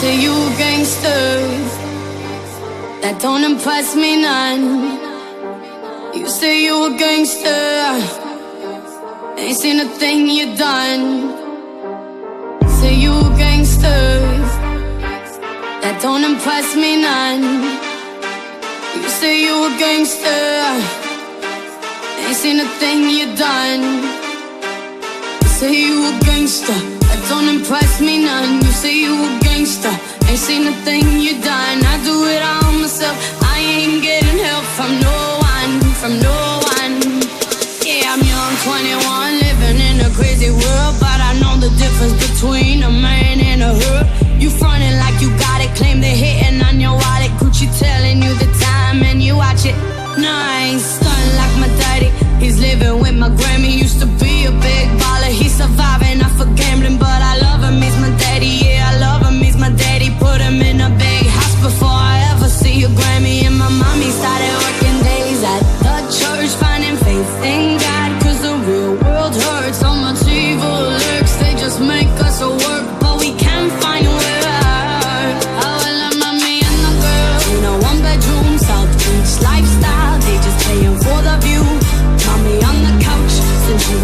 Say you a gangster. That don't impress me none. You say you a gangster. Ain't seen a thing you done. Say you a gangster. That don't impress me none. You say you a gangster. Ain't seen a thing you done. Say you a gangster. That don't impress me none. You say you a gangster. Seen a thing you done. I do it all myself. I ain't getting help from no one. From no one. Yeah, I'm young, 21, living in a crazy world. But I know the difference between a man and a her. You frontin' like you got it, claim they're hitting on your wallet. Gucci telling you the time and you watch it. No, I ain't stunning like my daddy. He's living with my Grammy. Used to be a big baller.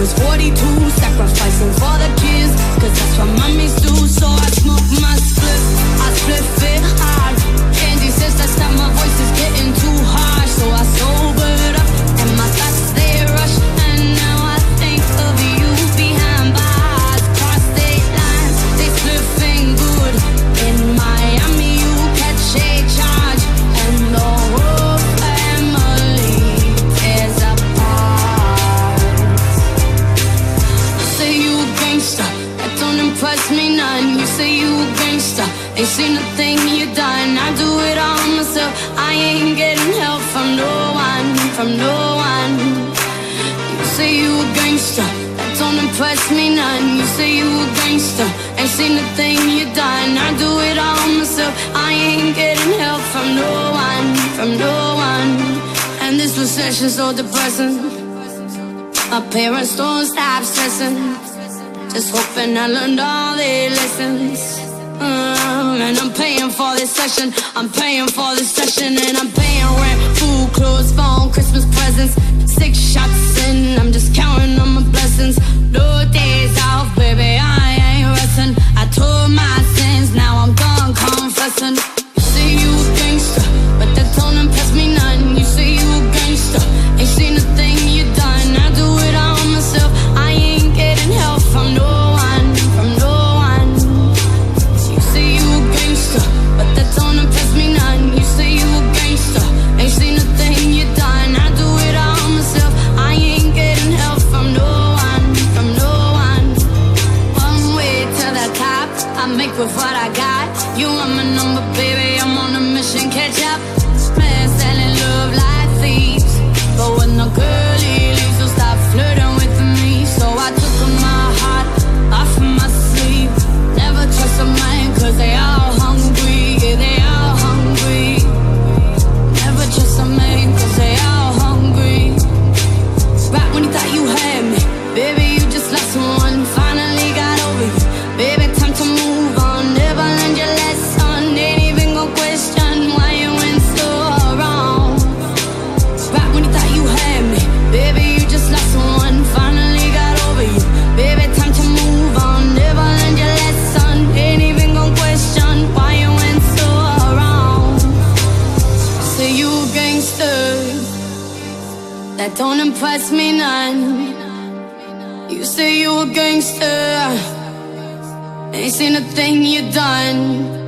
Was 42, sacrificing for the don't me none. You say you a gangster, ain't seen a thing you done. I do it all myself, I ain't getting help from no one, from no one. You say you a gangster, that don't impress me none. You say you a gangster, ain't seen a thing you done. I do it all myself, I ain't getting help from no one, from no one. And this recession's so depressing. My parents don't stop stressing. Just hoping I learned all their lessons. Mm, and I'm paying for this session. I'm paying for this session. And I'm paying rent, food, clothes, phone, Christmas presents. Six shots with what I got. You are my number, you a gangster. That don't impress me none. You say you a gangster. Ain't seen a thing you done.